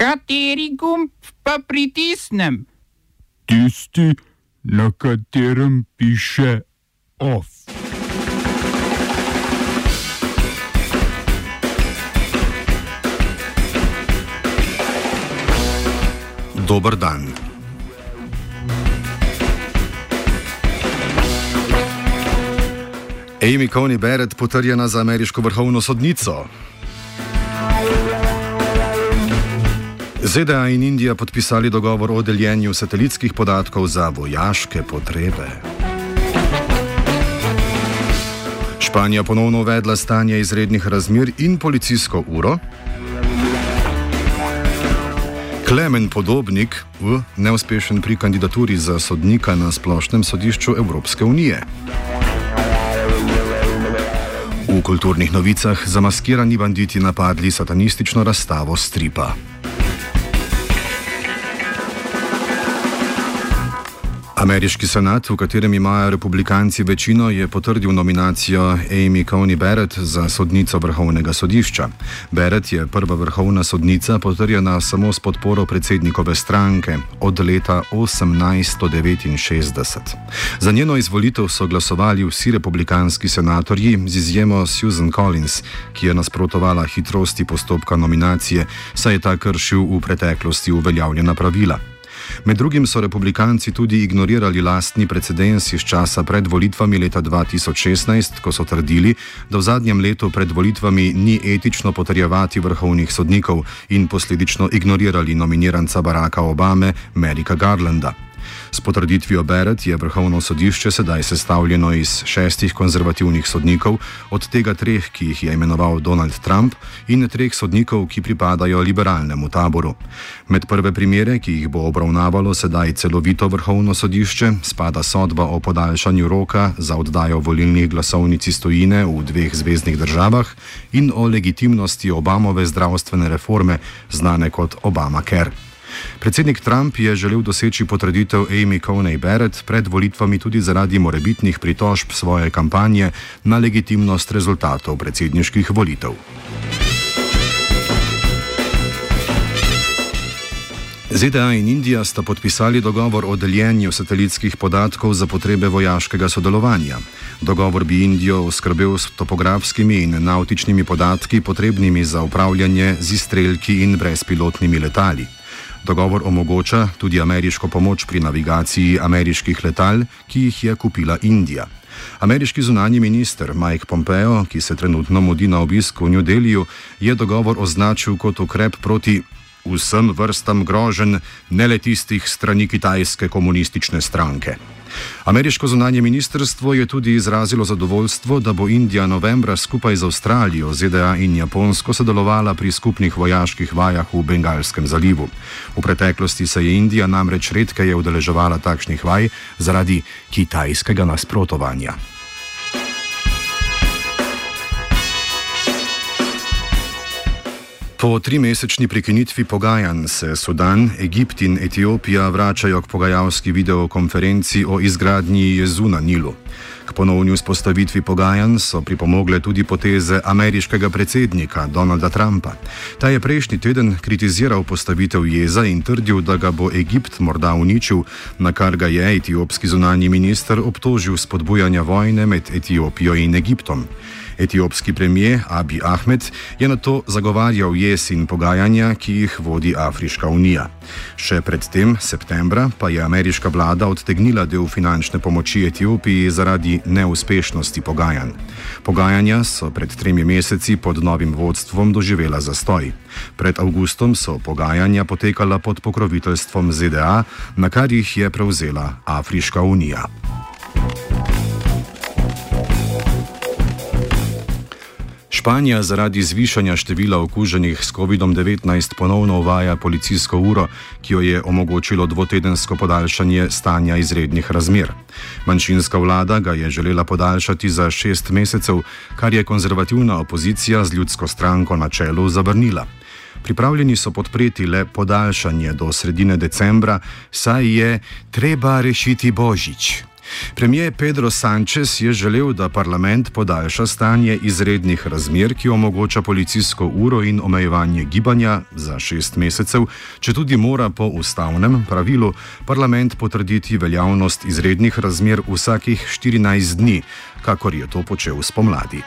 Kateri gumb pa pritisnem? Tisti, na katerem piše OF. Dober dan. Amy Coney Barrett potrjena za ameriško vrhovno sodnico. ZDA in Indija podpisali dogovor o deljenju satelitskih podatkov za vojaške potrebe. Španija ponovno uvedla stanje izrednih razmer in policijsko uro. Klemen Podobnik v neuspešen pri kandidaturi za sodnika na splošnem sodišču Evropske unije. V kulturnih novicah zamaskirani banditi napadli satanistično razstavo stripa. Ameriški senat, v katerem imajo republikanci večino, je potrdil nominacijo Amy Coney Barrett za sodnico vrhovnega sodišča. Barrett je prva vrhovna sodnica, potrjena samo s podporo predsednikove stranke od leta 1869. Za njeno izvolitev so glasovali vsi republikanski senatorji, z izjemo Susan Collins, ki je nasprotovala hitrosti postopka nominacije, saj je ta kršil v preteklosti uveljavljena pravila. Med drugim so republikanci tudi ignorirali lastni precedens iz časa pred volitvami leta 2016, ko so trdili, da v zadnjem letu pred volitvami ni etično potrjevati vrhovnih sodnikov in posledično ignorirali nominiranca Baracka Obame, Merika Garlanda. S potrditvijo Beret je vrhovno sodišče sedaj sestavljeno iz šestih konzervativnih sodnikov, od tega treh, ki jih je imenoval Donald Trump, in treh sodnikov, ki pripadajo liberalnemu taboru. Med prve primere, ki jih bo obravnavalo sedaj celovito vrhovno sodišče, spada sodba o podaljšanju roka za oddajo volilnih glasovnic iz stojine v dveh zvezdnih državah in o legitimnosti Obamove zdravstvene reforme, znane kot Obamacare. Predsednik Trump je želel doseči potrditev Amy Coney Barrett pred volitvami tudi zaradi morebitnih pritožb svoje kampanje na legitimnost rezultatov predsedniških volitev. ZDA in Indija sta podpisali dogovor o deljenju satelitskih podatkov za potrebe vojaškega sodelovanja. Dogovor bi Indijo oskrbel s topografskimi in nautičnimi podatki, potrebnimi za upravljanje z izstrelki in brezpilotnimi letali. Dogovor omogoča tudi ameriško pomoč pri navigaciji ameriških letal, ki jih je kupila Indija. Ameriški zunanji minister Mike Pompeo, ki se trenutno mudi na obisku v New Delhiju, je dogovor označil kot ukrep proti vsem vrstam groženj, ne le tistih strani kitajske komunistične stranke. Ameriško zunanje ministrstvo je tudi izrazilo zadovoljstvo, da bo Indija novembra skupaj z Avstralijo, ZDA in Japonsko sodelovala pri skupnih vojaških vajah v Bengalskem zalivu. V preteklosti se je Indija namreč redkeje udeleževala takšnih vaj zaradi kitajskega nasprotovanja. Po trimesečni prekinitvi pogajanj se Sudan, Egipt in Etiopija vračajo k pogajalski videokonferenci o izgradnji jezu na Nilu. K ponovni vzpostavitvi pogajanj so pripomogle tudi poteze ameriškega predsednika Donalda Trumpa. Ta je prejšnji teden kritiziral postavitev jeza in trdil, da ga bo Egipt morda uničil, na kar ga je etiopski zunanji minister obtožil spodbujanja vojne med Etiopijo in Egiptom. Etiopski premijer Abi Ahmed je na to zagovarjal jesen pogajanja, ki jih vodi Afriška unija. Še predtem, septembra, pa je ameriška vlada odtegnila del finančne pomoči Etiopiji zaradi neuspešnosti pogajanj. Pogajanja so pred tremi meseci pod novim vodstvom doživela zastoj. Pred avgustom so pogajanja potekala pod pokroviteljstvom ZDA, na kar jih je prevzela Afriška unija. Španija zaradi zvišanja števila okuženih s COVID-19 ponovno uvaja policijsko uro, ki jo je omogočilo dvotedensko podaljšanje stanja izrednih razmer. Manjšinska vlada ga je želela podaljšati za šest mesecev, kar je konzervativna opozicija z ljudsko stranko na čelu zavrnila. Pripravljeni so podpreti le podaljšanje do sredine decembra, saj je treba rešiti božič. Premijer Pedro Sanchez je želel, da parlament podaljša stanje izrednih razmer, ki omogoča policijsko uro in omejevanje gibanja za šest mesecev, če tudi mora po ustavnem pravilu parlament potrditi veljavnost izrednih razmer vsakih 14 dni, kakor je to počel spomladi.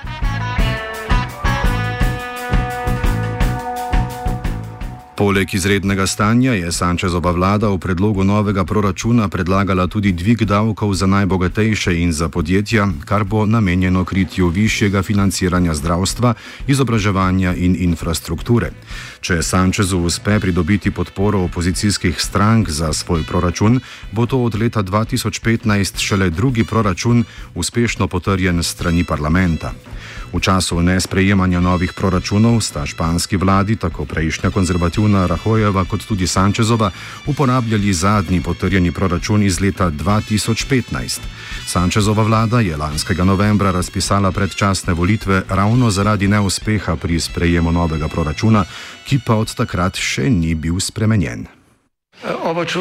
Poleg izrednega stanja je Sančezova vlada v predlogu novega proračuna predlagala tudi dvig davkov za najbogatejše in za podjetja, kar bo namenjeno kritju višjega financiranja zdravstva, izobraževanja in infrastrukture. Če Sančezu uspe pridobiti podporo opozicijskih strank za svoj proračun, bo to od leta 2015 šele drugi proračun uspešno potrjen strani parlamenta. V času nesprejemanja novih proračunov sta španski vladi, tako prejšnja konzervativna Rahojeva kot tudi Sančezova, uporabljali zadnji potrjeni proračun iz leta 2015. Sančezova vlada je lanskega novembra razpisala predčasne volitve ravno zaradi neuspeha pri sprejemu novega proračuna, ki pa od takrat še ni bil spremenjen. Oba, če,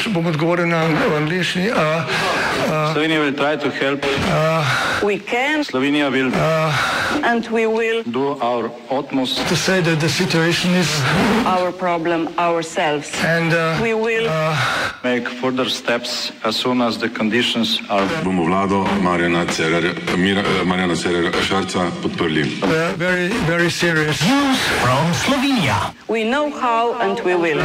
če bom odgovoril na angliški. Uh, uh, Slovenija bo poskušala pomagati. Slovenija bo naredila naš utmost, da bo rekla, da je situacija naš problem, naš sebe. In bomo naredili nadaljnje korake, as soon as the conditions are. Bomo vlado Marjana Cererja, Marjana Cererja Šarca podprli. Zelo, zelo resno. Slovenija. We know how and we will.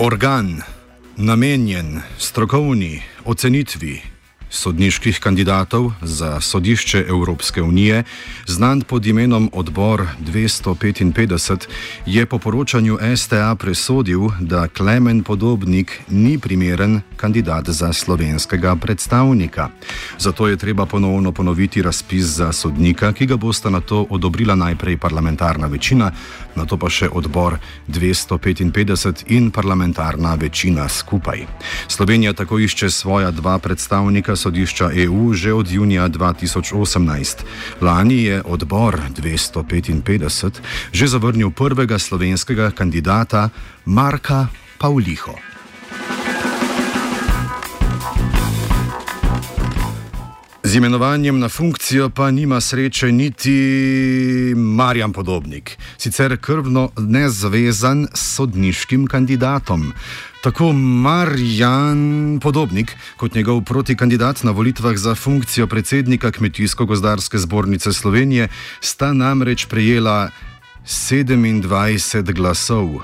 Organ, namenjen strokovni ocenitvi sodniških kandidatov za sodišče Evropske unije, znan pod imenom Odbor 255, je po poročanju STA presodil, da Klemen Podobnik ni primeren kandidat za slovenskega predstavnika. Zato je treba ponovno ponoviti razpis za sodnika, ki ga bosta na to odobrila najprej parlamentarna večina, na to pa še odbor 255 in parlamentarna večina skupaj. Slovenija tako išče svoja dva predstavnika sodišča EU že od junija 2018. Lani je odbor 255 že zavrnil prvega slovenskega kandidata Marka Pavliho. Z imenovanjem na funkcijo pa nima sreče niti Marjan Podobnik, sicer krvno nezvezan s sodniškim kandidatom. Tako Marjan Podobnik kot njegov protikandidat na volitvah za funkcijo predsednika Kmetijsko-gozdarske zbornice Slovenije sta namreč prejela 27 glasov.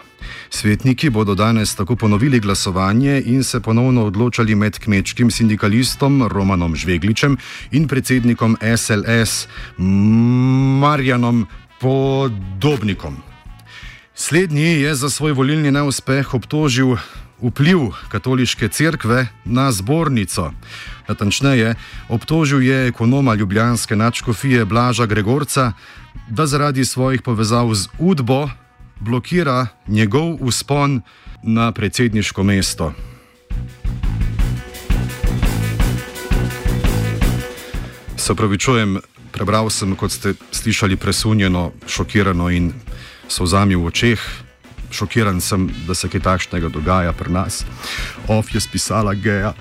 Svetniki bodo danes tako ponovili glasovanje in se ponovno odločali med kmečkim sindikalistom Romanom Žvegličem in predsednikom SLS Marjanom Podobnikom. Slednji je za svoj volilni neuspeh obtožil vpliv katoliške cerkve na zbornico. Natančneje, obtožil je ekonoma ljubljanske načkofije Blaža Gregorca, da zaradi svojih povezav z Udbo blokira njegov uspon na predsedniško mesto. Se upravičujem, prebral sem, kot ste slišali, presunjeno, šokirano in so vzami v očeh. Šokiran sem, da se kaj takšnega dogaja pri nas. Of je spisala geja.